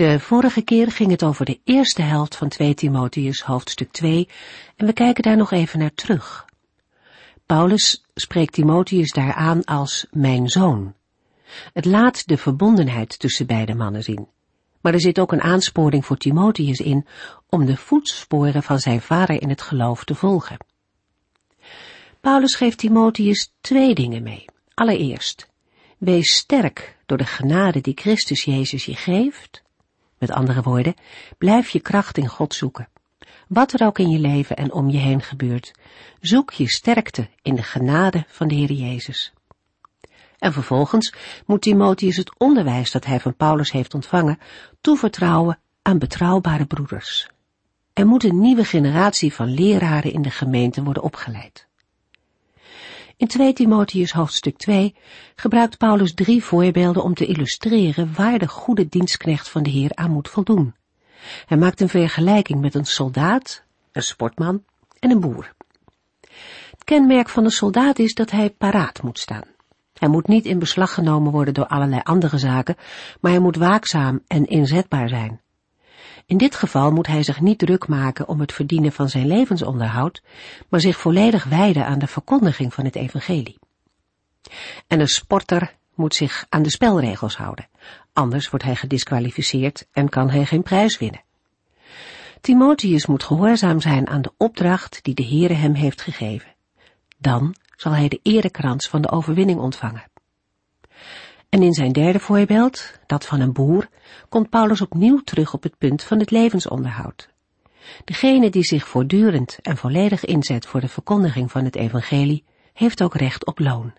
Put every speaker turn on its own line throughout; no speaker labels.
De vorige keer ging het over de eerste helft van 2 Timotheus hoofdstuk 2 en we kijken daar nog even naar terug. Paulus spreekt Timotheus daar aan als mijn zoon. Het laat de verbondenheid tussen beide mannen zien. Maar er zit ook een aansporing voor Timotheus in om de voetsporen van zijn vader in het geloof te volgen. Paulus geeft Timotheus twee dingen mee. Allereerst, wees sterk door de genade die Christus Jezus je geeft met andere woorden, blijf je kracht in God zoeken. Wat er ook in je leven en om je heen gebeurt, zoek je sterkte in de genade van de Heer Jezus. En vervolgens moet Timotheus het onderwijs dat hij van Paulus heeft ontvangen toevertrouwen aan betrouwbare broeders. Er moet een nieuwe generatie van leraren in de gemeente worden opgeleid. In 2 Timotheus hoofdstuk 2 gebruikt Paulus drie voorbeelden om te illustreren waar de goede dienstknecht van de Heer aan moet voldoen. Hij maakt een vergelijking met een soldaat, een sportman en een boer. Het kenmerk van een soldaat is dat hij paraat moet staan. Hij moet niet in beslag genomen worden door allerlei andere zaken, maar hij moet waakzaam en inzetbaar zijn. In dit geval moet hij zich niet druk maken om het verdienen van zijn levensonderhoud, maar zich volledig wijden aan de verkondiging van het evangelie. En een sporter moet zich aan de spelregels houden, anders wordt hij gedisqualificeerd en kan hij geen prijs winnen. Timotheus moet gehoorzaam zijn aan de opdracht die de Heere hem heeft gegeven. Dan zal hij de erekrans van de overwinning ontvangen. En in zijn derde voorbeeld, dat van een boer, komt Paulus opnieuw terug op het punt van het levensonderhoud. Degene die zich voortdurend en volledig inzet voor de verkondiging van het evangelie, heeft ook recht op loon.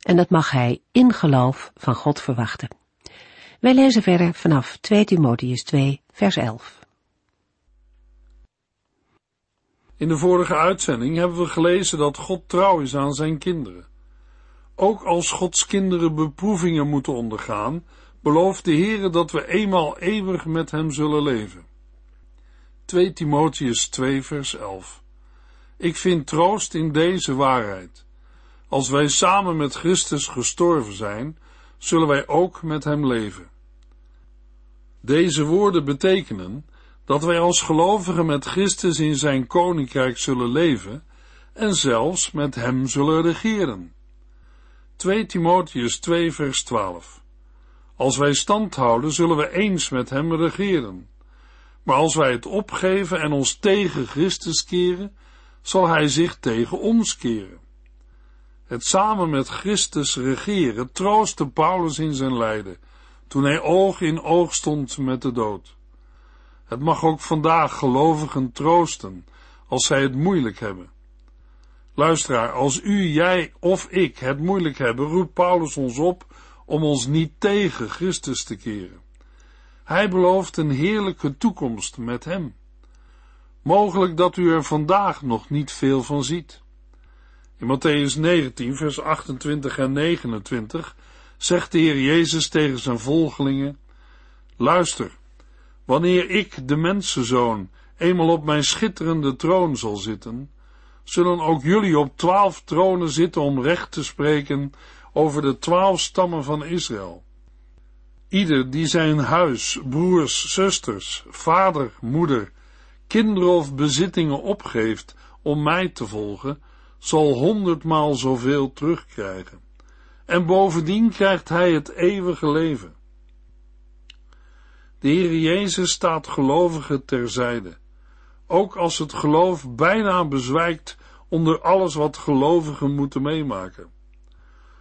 En dat mag hij in geloof van God verwachten. Wij lezen verder vanaf 2 Timotheus 2, vers 11.
In de vorige uitzending hebben we gelezen dat God trouw is aan zijn kinderen. Ook als Gods kinderen beproevingen moeten ondergaan, belooft de Heere dat we eenmaal eeuwig met hem zullen leven. 2 Timotheus 2 vers 11 Ik vind troost in deze waarheid. Als wij samen met Christus gestorven zijn, zullen wij ook met hem leven. Deze woorden betekenen dat wij als gelovigen met Christus in zijn koninkrijk zullen leven en zelfs met hem zullen regeren. 2 Timotheus 2 vers 12. Als wij stand houden, zullen we eens met hem regeren. Maar als wij het opgeven en ons tegen Christus keren, zal hij zich tegen ons keren. Het samen met Christus regeren troostte Paulus in zijn lijden, toen hij oog in oog stond met de dood. Het mag ook vandaag gelovigen troosten, als zij het moeilijk hebben. Luisteraar, als u, jij of ik het moeilijk hebben, roept Paulus ons op om ons niet tegen Christus te keren. Hij belooft een heerlijke toekomst met hem. Mogelijk dat u er vandaag nog niet veel van ziet. In Matthäus 19, vers 28 en 29 zegt de Heer Jezus tegen zijn volgelingen: Luister, wanneer ik, de mensenzoon, eenmaal op mijn schitterende troon zal zitten, zullen ook jullie op twaalf tronen zitten om recht te spreken over de twaalf stammen van Israël. Ieder die zijn huis, broers, zusters, vader, moeder, kinderen of bezittingen opgeeft om mij te volgen, zal honderdmaal zoveel terugkrijgen. En bovendien krijgt hij het eeuwige leven. De Heer Jezus staat gelovigen terzijde ook als het geloof bijna bezwijkt onder alles wat gelovigen moeten meemaken.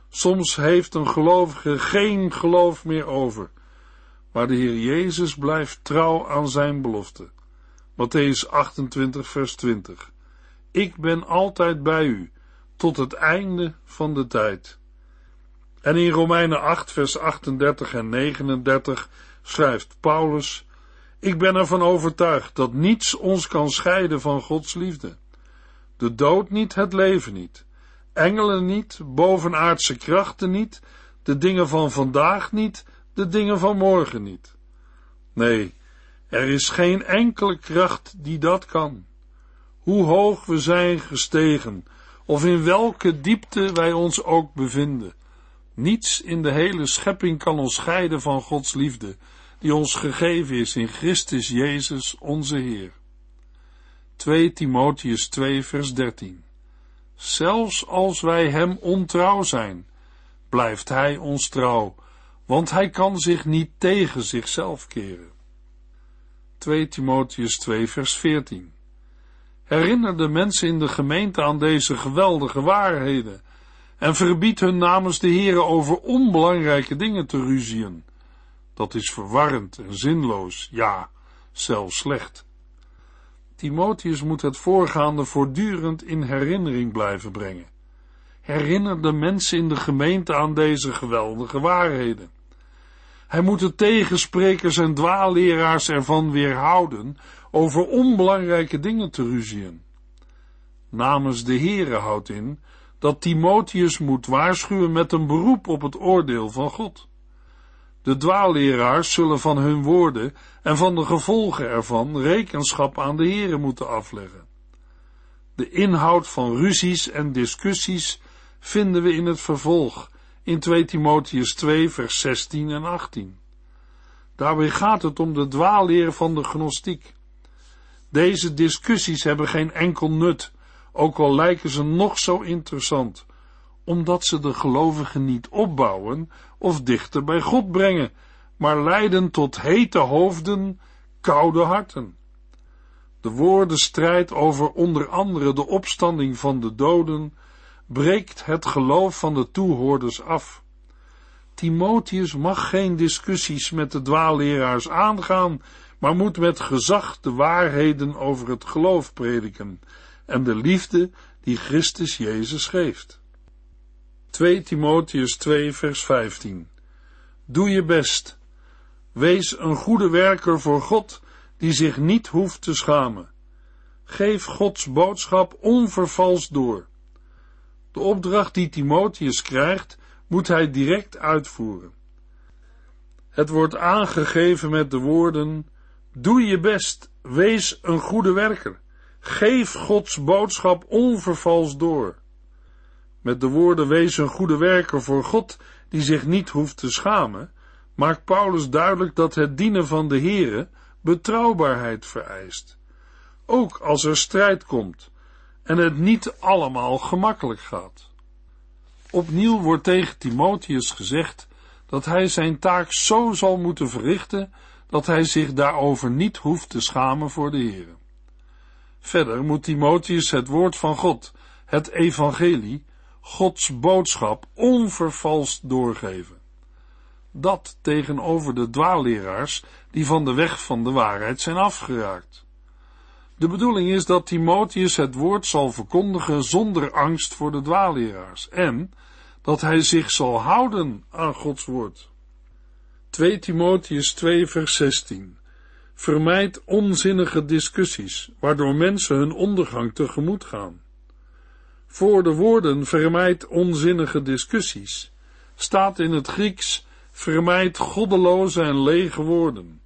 Soms heeft een gelovige geen geloof meer over, maar de Heer Jezus blijft trouw aan zijn belofte. Matthäus 28, vers 20. Ik ben altijd bij u, tot het einde van de tijd. En in Romeinen 8, vers 38 en 39 schrijft Paulus, Ik ben ervan overtuigd dat niets ons kan scheiden van Gods liefde. De dood niet, het leven niet. Engelen niet, bovenaardse krachten niet, de dingen van vandaag niet, de dingen van morgen niet. Nee, er is geen enkele kracht die dat kan. Hoe hoog we zijn gestegen, of in welke diepte wij ons ook bevinden. Niets in de hele schepping kan ons scheiden van Gods liefde, die ons gegeven is in Christus Jezus onze Heer. 2 Timotheus 2 vers 13 Zelfs als wij hem ontrouw zijn, blijft hij ons trouw, want hij kan zich niet tegen zichzelf keren. 2 Timotheus 2 vers 14 Herinner de mensen in de gemeente aan deze geweldige waarheden en verbied hun namens de Heere over onbelangrijke dingen te ruzien. Dat is verwarrend en zinloos, ja, zelfs slecht. Timotheus moet het voorgaande voortdurend in herinnering blijven brengen. Herinner de mensen in de gemeente aan deze geweldige waarheden. Hij moet de tegensprekers en dwaalleraars ervan weerhouden over onbelangrijke dingen te ruzien. Namens de Heere houdt in dat Timotheus moet waarschuwen met een beroep op het oordeel van God. De dwaalleraars zullen van hun woorden en van de gevolgen ervan rekenschap aan de Heere moeten afleggen. De inhoud van ruzies en discussies vinden we in het vervolg in 2 Timotheus 2 vers 16 en 18. Daarbij gaat het om de dwaalleer van de gnostiek. Deze discussies hebben geen enkel nut, ook al lijken ze nog zo interessant, omdat ze de gelovigen niet opbouwen of dichter bij God brengen, maar leiden tot hete hoofden, koude harten. De woordenstrijd over onder andere de opstanding van de doden breekt het geloof van de toehoorders af. Timotheus mag geen discussies met de dwaalleraars aangaan, maar moet met gezag de waarheden over het geloof prediken en de liefde die Christus Jezus geeft. 2 Timotheus 2 vers 15 Doe je best. Wees een goede werker voor God, die zich niet hoeft te schamen. Geef Gods boodschap onvervalst door. De opdracht die Timotheus krijgt, moet hij direct uitvoeren. Het wordt aangegeven met de woorden: Doe je best, wees een goede werker. Geef Gods boodschap onvervals door. Met de woorden wees een goede werker voor God die zich niet hoeft te schamen, maakt Paulus duidelijk dat het dienen van de Here betrouwbaarheid vereist. Ook als er strijd komt en het niet allemaal gemakkelijk gaat. Opnieuw wordt tegen Timotheus gezegd dat hij zijn taak zo zal moeten verrichten dat hij zich daarover niet hoeft te schamen voor de Here. Verder moet Timotheus het woord van God, het evangelie, Gods boodschap onvervalst doorgeven. Dat tegenover de dwaalleraars die van de weg van de waarheid zijn afgeraakt. De bedoeling is dat Timotheus het woord zal verkondigen zonder angst voor de dwaalleraars en dat hij zich zal houden aan Gods woord. 2 Timotheus 2 vers 16 Vermijd onzinnige discussies, waardoor mensen hun ondergang tegemoet gaan. Voor de woorden vermijd onzinnige discussies staat in het Grieks vermijd goddeloze en lege woorden.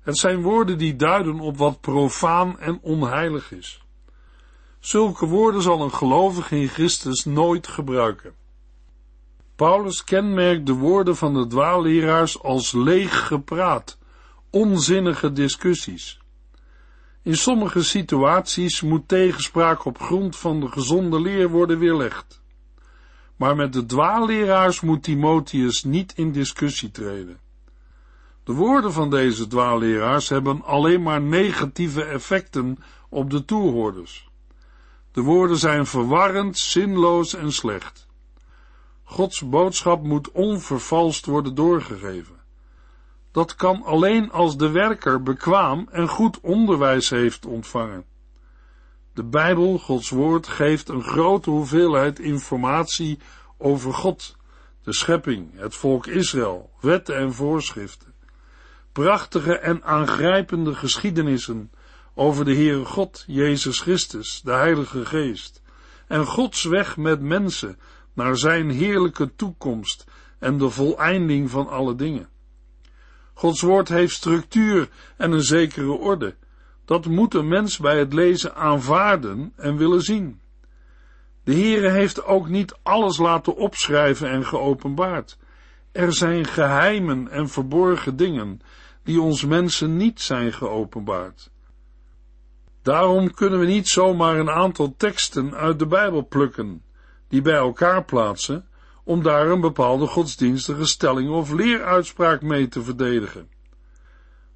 Het zijn woorden die duiden op wat profaan en onheilig is. Zulke woorden zal een gelovige in Christus nooit gebruiken. Paulus kenmerkt de woorden van de dwaalleraars als leeg gepraat, onzinnige discussies. In sommige situaties moet tegenspraak op grond van de gezonde leer worden weerlegd. Maar met de dwaalleraars moet Timotheus niet in discussie treden. De woorden van deze dwaalleraars hebben alleen maar negatieve effecten op de toehoorders. De woorden zijn verwarrend, zinloos en slecht. Gods boodschap moet onvervalst worden doorgegeven. Dat kan alleen als de werker bekwaam en goed onderwijs heeft ontvangen. De Bijbel, Gods woord, geeft een grote hoeveelheid informatie over God, de schepping, het volk Israël, wetten en voorschriften. prachtige en aangrijpende geschiedenissen over de Heere God, Jezus Christus, de Heilige Geest, en Gods weg met mensen naar zijn heerlijke toekomst en de voleinding van alle dingen. Gods woord heeft structuur en een zekere orde. Dat moet een mens bij het lezen aanvaarden en willen zien. De Heere heeft ook niet alles laten opschrijven en geopenbaard. Er zijn geheimen en verborgen dingen die ons mensen niet zijn geopenbaard. Daarom kunnen we niet zomaar een aantal teksten uit de Bijbel plukken, die bij elkaar plaatsen, om daar een bepaalde godsdienstige stelling of leeruitspraak mee te verdedigen.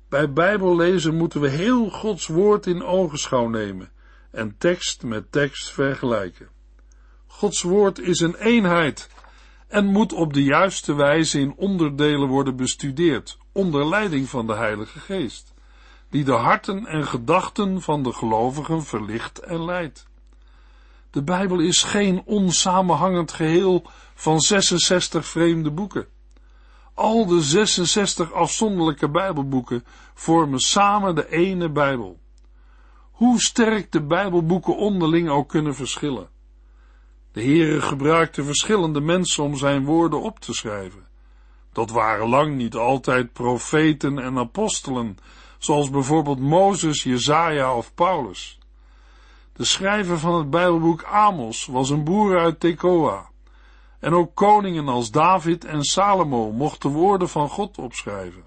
Bij Bijbellezen moeten we heel Gods woord in ogenschouw nemen en tekst met tekst vergelijken. Gods woord is een eenheid en moet op de juiste wijze in onderdelen worden bestudeerd, onder leiding van de Heilige Geest, die de harten en gedachten van de gelovigen verlicht en leidt. De Bijbel is geen onsamenhangend geheel van 66 vreemde boeken. Al de 66 afzonderlijke Bijbelboeken vormen samen de ene Bijbel. Hoe sterk de Bijbelboeken onderling ook kunnen verschillen. De Heere gebruikte verschillende mensen om zijn woorden op te schrijven. Dat waren lang niet altijd profeten en apostelen, zoals bijvoorbeeld Mozes, Jezaja of Paulus. De schrijver van het Bijbelboek Amos was een boer uit Tekoa. En ook koningen als David en Salomo mochten woorden van God opschrijven.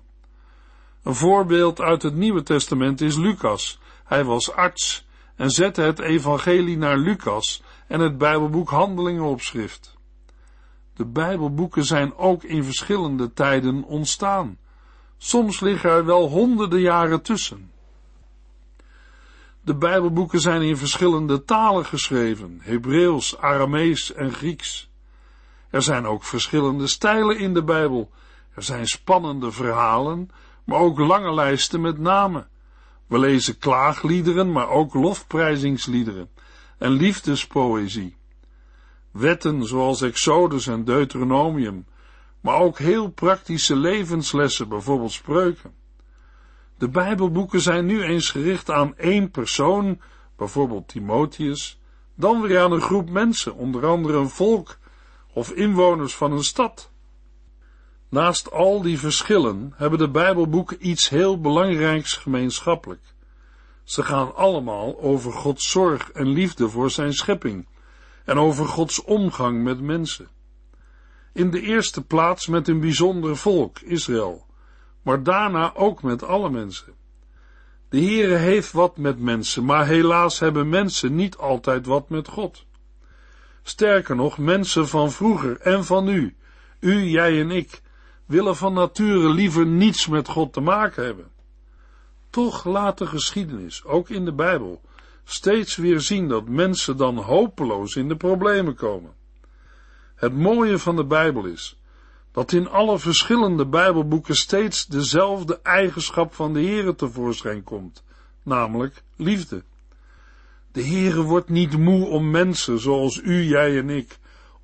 Een voorbeeld uit het Nieuwe Testament is Lucas. Hij was arts en zette het evangelie naar Lucas en het Bijbelboek Handelingen op schrift. De Bijbelboeken zijn ook in verschillende tijden ontstaan. Soms liggen er wel honderden jaren tussen. De Bijbelboeken zijn in verschillende talen geschreven: Hebreeuws, Aramees en Grieks. Er zijn ook verschillende stijlen in de Bijbel. Er zijn spannende verhalen, maar ook lange lijsten met namen. We lezen klaagliederen, maar ook lofprijzingsliederen en liefdespoëzie. Wetten zoals Exodus en Deuteronomium, maar ook heel praktische levenslessen, bijvoorbeeld spreuken. De Bijbelboeken zijn nu eens gericht aan één persoon, bijvoorbeeld Timotheus, dan weer aan een groep mensen, onder andere een volk of inwoners van een stad. Naast al die verschillen hebben de Bijbelboeken iets heel belangrijks gemeenschappelijk. Ze gaan allemaal over Gods zorg en liefde voor zijn schepping en over Gods omgang met mensen. In de eerste plaats met een bijzonder volk, Israël, maar daarna ook met alle mensen. De Heere heeft wat met mensen, maar helaas hebben mensen niet altijd wat met God. Sterker nog, mensen van vroeger en van nu, u, jij en ik, willen van nature liever niets met God te maken hebben. Toch laat de geschiedenis, ook in de Bijbel, steeds weer zien dat mensen dan hopeloos in de problemen komen. Het mooie van de Bijbel is dat in alle verschillende Bijbelboeken steeds dezelfde eigenschap van de Heere tevoorschijn komt, namelijk liefde. De Heere wordt niet moe om mensen zoals u, jij en ik,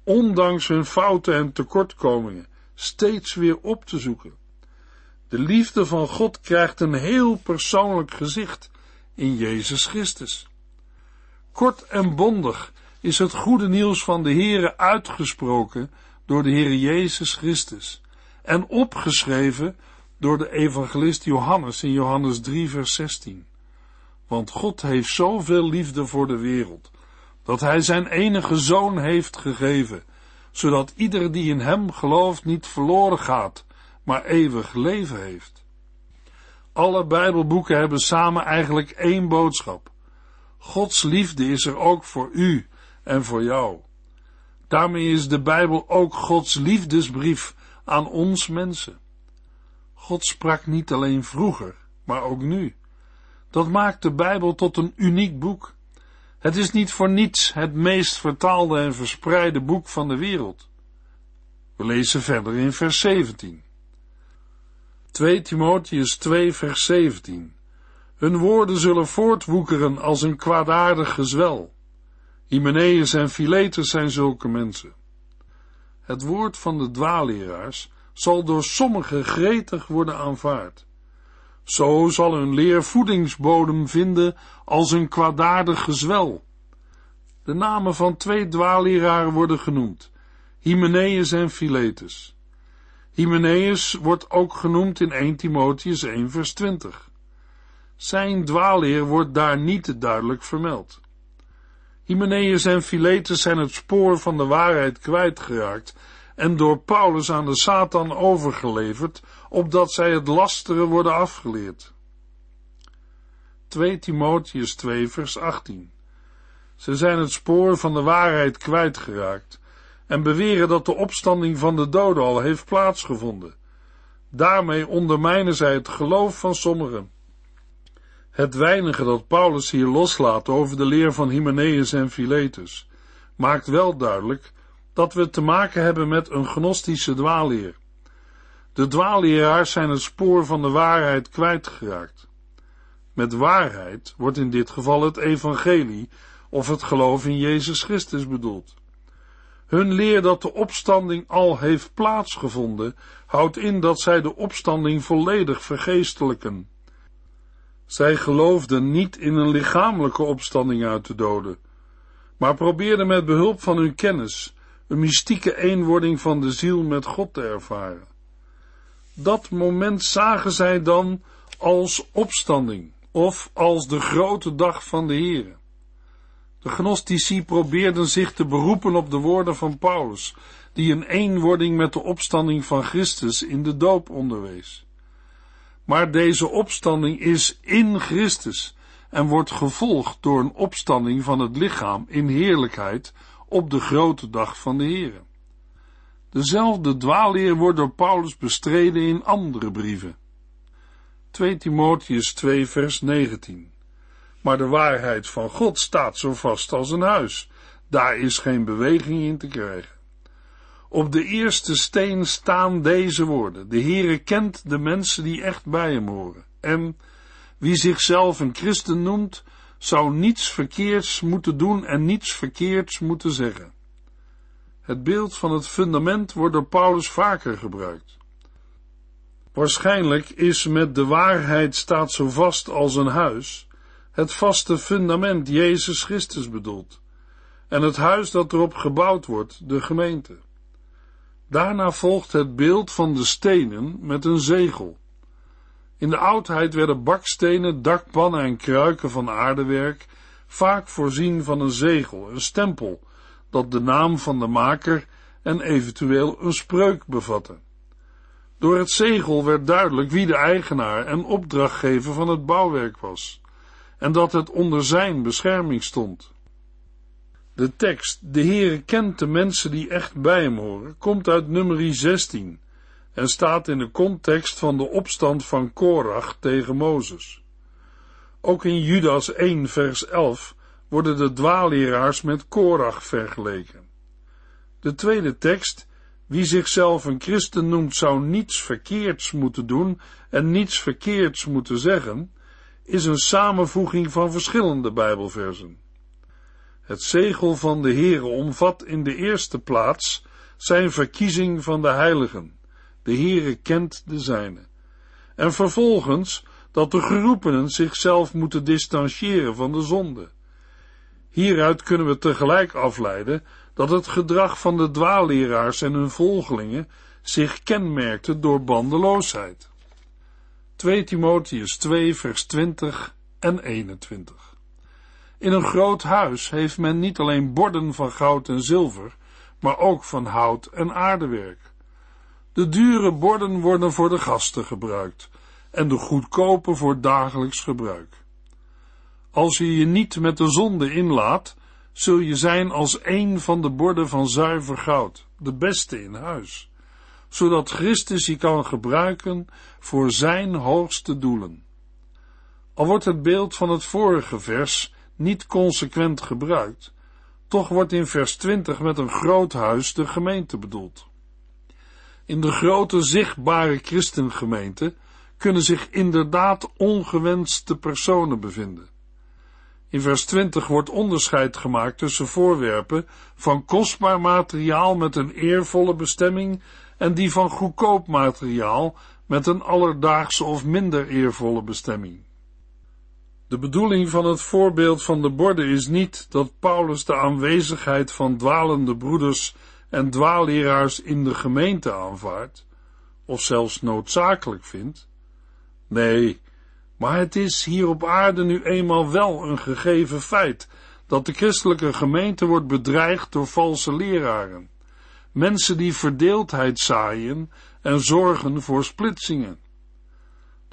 ondanks hun fouten en tekortkomingen, steeds weer op te zoeken. De liefde van God krijgt een heel persoonlijk gezicht in Jezus Christus. Kort en bondig is het goede nieuws van de Heere uitgesproken door de Heere Jezus Christus en opgeschreven door de evangelist Johannes in Johannes 3 vers 16. Want God heeft zoveel liefde voor de wereld, dat hij zijn enige zoon heeft gegeven, zodat ieder die in hem gelooft niet verloren gaat, maar eeuwig leven heeft. Alle Bijbelboeken hebben samen eigenlijk één boodschap. Gods liefde is er ook voor u en voor jou. Daarmee is de Bijbel ook Gods liefdesbrief aan ons mensen. God sprak niet alleen vroeger, maar ook nu. Dat maakt de Bijbel tot een uniek boek. Het is niet voor niets het meest vertaalde en verspreide boek van de wereld. We lezen verder in vers 17. 2 Timotheus 2 vers 17. Hun woorden zullen voortwoekeren als een kwaadaardig gezwel. Hymenaeus en Philetus zijn zulke mensen. Het woord van de dwaalleraars zal door sommigen gretig worden aanvaard. Zo zal hun leer voedingsbodem vinden als een kwaadaardig gezwel. De namen van twee dwaalleraren worden genoemd, Hymenaeus en Philetus. Hymenaeus wordt ook genoemd in 1 Timotheus 1 vers 20. Zijn dwaalleer wordt daar niet duidelijk vermeld. Hymenaeus en Philetus zijn het spoor van de waarheid kwijtgeraakt en door Paulus aan de Satan overgeleverd, opdat zij het lasteren worden afgeleerd. 2 Timotheus 2 vers 18 Ze zijn het spoor van de waarheid kwijtgeraakt en beweren dat de opstanding van de doden al heeft plaatsgevonden. Daarmee ondermijnen zij het geloof van sommigen. Het weinige dat Paulus hier loslaat over de leer van Hymenaeus en Philetus maakt wel duidelijk dat we te maken hebben met een gnostische dwaalleer. De dwaalleraars zijn het spoor van de waarheid kwijtgeraakt. Met waarheid wordt in dit geval het evangelie of het geloof in Jezus Christus bedoeld. Hun leer dat de opstanding al heeft plaatsgevonden, houdt in dat zij de opstanding volledig vergeestelijken. Zij geloofden niet in een lichamelijke opstanding uit de doden, maar probeerden met behulp van hun kennis een mystieke eenwording van de ziel met God te ervaren. Dat moment zagen zij dan als opstanding of als de grote dag van de Here. De gnostici probeerden zich te beroepen op de woorden van Paulus, die een eenwording met de opstanding van Christus in de doop onderwees. Maar deze opstanding is in Christus en wordt gevolgd door een opstanding van het lichaam in heerlijkheid op de grote dag van de Here. Dezelfde dwaalleer wordt door Paulus bestreden in andere brieven. 2 Timotheus 2 vers 19 Maar de waarheid van God staat zo vast als een huis. Daar is geen beweging in te krijgen. Op de eerste steen staan deze woorden. De Heere kent de mensen die echt bij hem horen. En wie zichzelf een christen noemt, zou niets verkeerds moeten doen en niets verkeerds moeten zeggen. Het beeld van het fundament wordt door Paulus vaker gebruikt. Waarschijnlijk is met de waarheid staat zo vast als een huis het vaste fundament Jezus Christus bedoeld en het huis dat erop gebouwd wordt, de gemeente. Daarna volgt het beeld van de stenen met een zegel. In de oudheid werden bakstenen, dakpannen en kruiken van aardewerk vaak voorzien van een zegel, een stempel, dat de naam van de maker en eventueel een spreuk bevatte. Door het zegel werd duidelijk wie de eigenaar en opdrachtgever van het bouwwerk was, en dat het onder zijn bescherming stond. De tekst, de Heere kent de mensen die echt bij hem horen, komt uit nummer 16 en staat in de context van de opstand van Korach tegen Mozes. Ook in Judas 1 vers 11 worden de dwaalleraars met Korach vergeleken. De tweede tekst, wie zichzelf een christen noemt, zou niets verkeerds moeten doen en niets verkeerds moeten zeggen, is een samenvoeging van verschillende Bijbelversen. Het zegel van de Heere omvat in de eerste plaats zijn verkiezing van de heiligen. De Heere kent de zijne. En vervolgens dat de geroepenen zichzelf moeten distancieren van de zonde. Hieruit kunnen we tegelijk afleiden dat het gedrag van de dwaalleraars en hun volgelingen zich kenmerkte door bandeloosheid. 2 Timotheus 2 vers 20 en 21 In een groot huis heeft men niet alleen borden van goud en zilver, maar ook van hout en aardewerk. De dure borden worden voor de gasten gebruikt en de goedkope voor dagelijks gebruik. Als je je niet met de zonde inlaat, zul je zijn als een van de borden van zuiver goud, de beste in huis, zodat Christus je kan gebruiken voor zijn hoogste doelen. Al wordt het beeld van het vorige vers niet consequent gebruikt, toch wordt in vers 20 met een groot huis de gemeente bedoeld. In de grote zichtbare christengemeente kunnen zich inderdaad ongewenste personen bevinden. In vers 20 wordt onderscheid gemaakt tussen voorwerpen van kostbaar materiaal met een eervolle bestemming en die van goedkoop materiaal met een alledaagse of minder eervolle bestemming. De bedoeling van het voorbeeld van de borden is niet dat Paulus de aanwezigheid van dwalende broeders en dwaalleraars in de gemeente aanvaardt, of zelfs noodzakelijk vindt. Nee, maar het is hier op aarde nu eenmaal wel een gegeven feit dat de christelijke gemeente wordt bedreigd door valse leraren, mensen die verdeeldheid zaaien en zorgen voor splitsingen.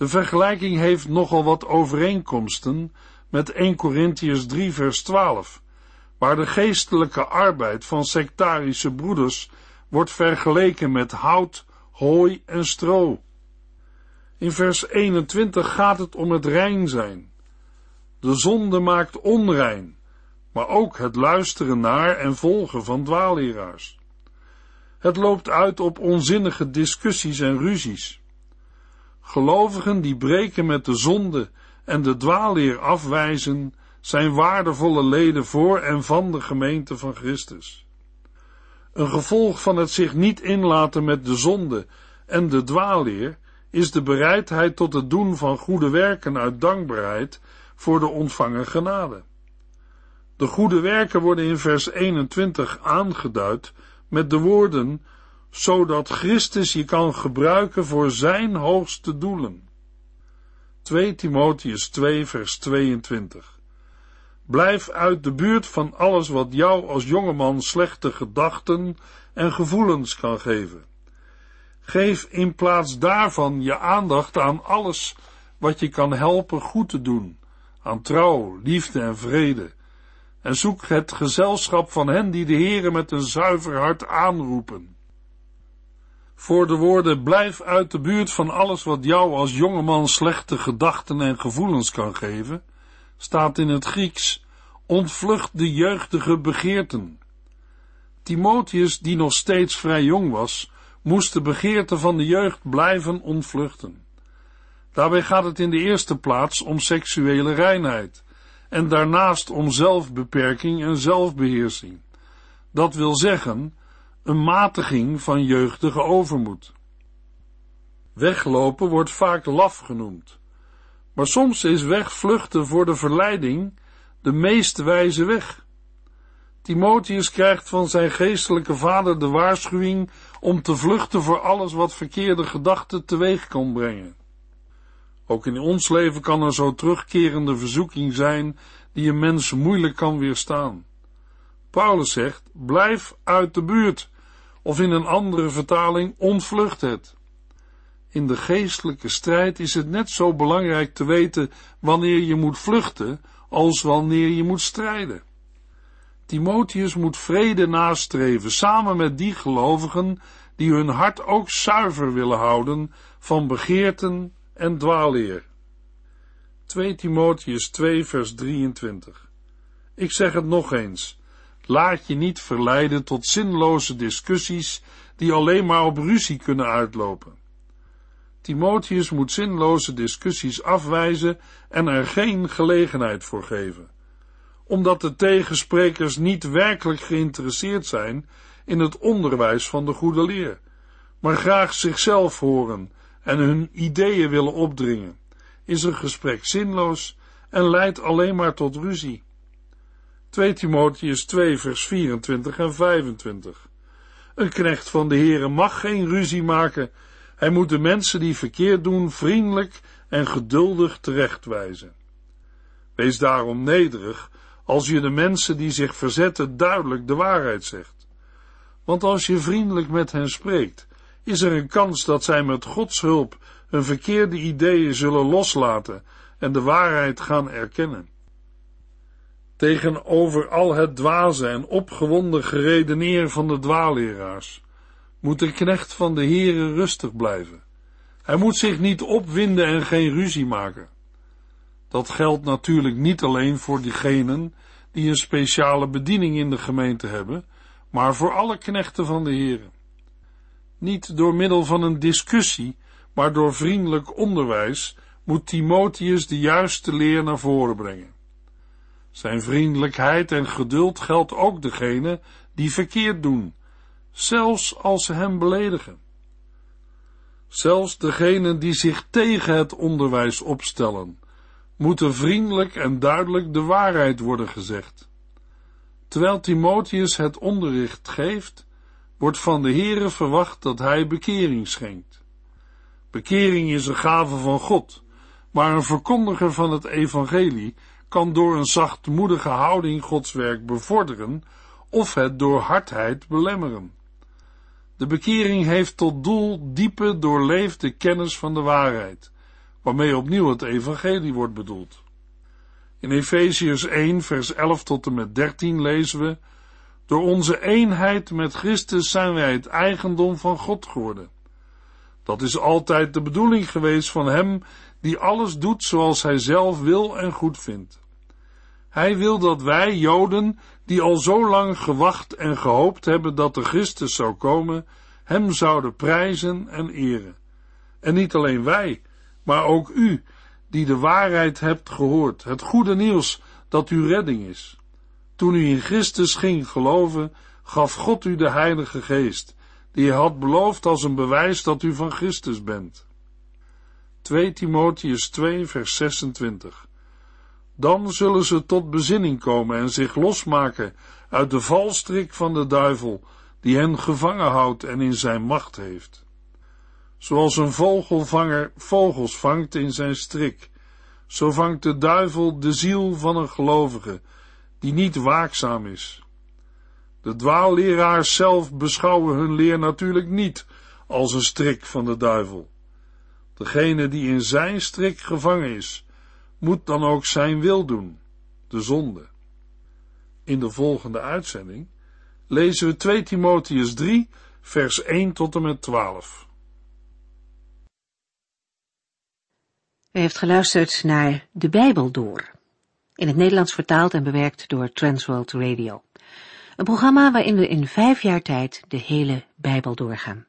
De vergelijking heeft nogal wat overeenkomsten met 1 Corinthians 3 vers 12, waar de geestelijke arbeid van sectarische broeders wordt vergeleken met hout, hooi en stro. In vers 21 gaat het om het rein zijn. De zonde maakt onrein, maar ook het luisteren naar en volgen van dwaalleraars. Het loopt uit op onzinnige discussies en ruzies. Gelovigen die breken met de zonde en de dwaalleer afwijzen, zijn waardevolle leden voor en van de gemeente van Christus. Een gevolg van het zich niet inlaten met de zonde en de dwaalleer is de bereidheid tot het doen van goede werken uit dankbaarheid voor de ontvangen genade. De goede werken worden in vers 21 aangeduid met de woorden, zodat Christus je kan gebruiken voor zijn hoogste doelen. 2 Timotheus 2 vers 22 Blijf uit de buurt van alles wat jou als jongeman slechte gedachten en gevoelens kan geven. Geef in plaats daarvan je aandacht aan alles wat je kan helpen goed te doen, aan trouw, liefde en vrede, en zoek het gezelschap van hen die de Heere met een zuiver hart aanroepen. Voor de woorden blijf uit de buurt van alles wat jou als jongeman slechte gedachten en gevoelens kan geven, staat in het Grieks ontvlucht de jeugdige begeerten. Timotheus, die nog steeds vrij jong was, moest de begeerte van de jeugd blijven ontvluchten. Daarbij gaat het in de eerste plaats om seksuele reinheid en daarnaast om zelfbeperking en zelfbeheersing. Dat wil zeggen, een matiging van jeugdige overmoed. Weglopen wordt vaak laf genoemd, maar soms is wegvluchten voor de verleiding de meest wijze weg. Timotheus krijgt van zijn geestelijke vader de waarschuwing om te vluchten voor alles wat verkeerde gedachten teweeg kan brengen. Ook in ons leven kan er zo terugkerende verzoeking zijn die een mens moeilijk kan weerstaan. Paulus zegt, blijf uit de buurt, of in een andere vertaling, ontvlucht het. In de geestelijke strijd is het net zo belangrijk te weten wanneer je moet vluchten, als wanneer je moet strijden. Timotheus moet vrede nastreven, samen met die gelovigen die hun hart ook zuiver willen houden van begeerten en dwaalleer. 2 Timotheus 2 vers 23 Ik zeg het nog eens, laat je niet verleiden tot zinloze discussies die alleen maar op ruzie kunnen uitlopen. Timotheus moet zinloze discussies afwijzen en er geen gelegenheid voor geven, omdat de tegensprekers niet werkelijk geïnteresseerd zijn in het onderwijs van de goede leer, maar graag zichzelf horen en hun ideeën willen opdringen, is een gesprek zinloos en leidt alleen maar tot ruzie. 2 Timotheus 2 vers 24 en 25 Een knecht van de Heere mag geen ruzie maken, hij moet de mensen die verkeerd doen vriendelijk en geduldig terechtwijzen. Wees daarom nederig als je de mensen die zich verzetten duidelijk de waarheid zegt. Want als je vriendelijk met hen spreekt, is er een kans dat zij met Gods hulp hun verkeerde ideeën zullen loslaten en de waarheid gaan erkennen. Tegenover al het dwaze en opgewonden geredeneer van de dwaalleraars moet de knecht van de Heere rustig blijven. Hij moet zich niet opwinden en geen ruzie maken. Dat geldt natuurlijk niet alleen voor diegenen die een speciale bediening in de gemeente hebben, maar voor alle knechten van de Heere. Niet door middel van een discussie, maar door vriendelijk onderwijs moet Timotheus de juiste leer naar voren brengen. Zijn vriendelijkheid en geduld geldt ook degene die verkeerd doen zelfs als ze hem beledigen. Zelfs degenen die zich tegen het onderwijs opstellen, moeten vriendelijk en duidelijk de waarheid worden gezegd. Terwijl Timotheus het onderricht geeft, wordt van de Heere verwacht dat hij bekering schenkt. Bekering is een gave van God, maar een verkondiger van het evangelie kan door een zachtmoedige houding Gods werk bevorderen of het door hardheid belemmeren. De bekering heeft tot doel diepe, doorleefde kennis van de waarheid, waarmee opnieuw het evangelie wordt bedoeld. In Efeziërs 1, vers 11 tot en met 13 lezen we, door onze eenheid met Christus zijn wij het eigendom van God geworden. Dat is altijd de bedoeling geweest van Hem die alles doet zoals Hij zelf wil en goed vindt. Hij wil dat wij, Joden, die al zo lang gewacht en gehoopt hebben dat de Christus zou komen, Hem zouden prijzen en eren. En niet alleen wij, maar ook u, die de waarheid hebt gehoord, het goede nieuws dat uw redding is. Toen u in Christus ging geloven, gaf God u de Heilige Geest, die hij had beloofd als een bewijs dat u van Christus bent. 2 Timotheus 2 vers 26 Dan zullen ze tot bezinning komen en zich losmaken uit de valstrik van de duivel, die hen gevangen houdt en in zijn macht heeft. Zoals een vogelvanger vogels vangt in zijn strik, zo vangt de duivel de ziel van een gelovige, die niet waakzaam is. De dwaalleraars zelf beschouwen hun leer natuurlijk niet als een strik van de duivel. Degene die in zijn strik gevangen is, moet dan ook zijn wil doen, de zonde. In de volgende uitzending lezen we 2 Timotheus 3, vers 1 tot en met 12.
U heeft geluisterd naar De Bijbel Door, in het Nederlands vertaald en bewerkt door Transworld Radio. Een programma waarin we in vijf jaar tijd de hele Bijbel doorgaan.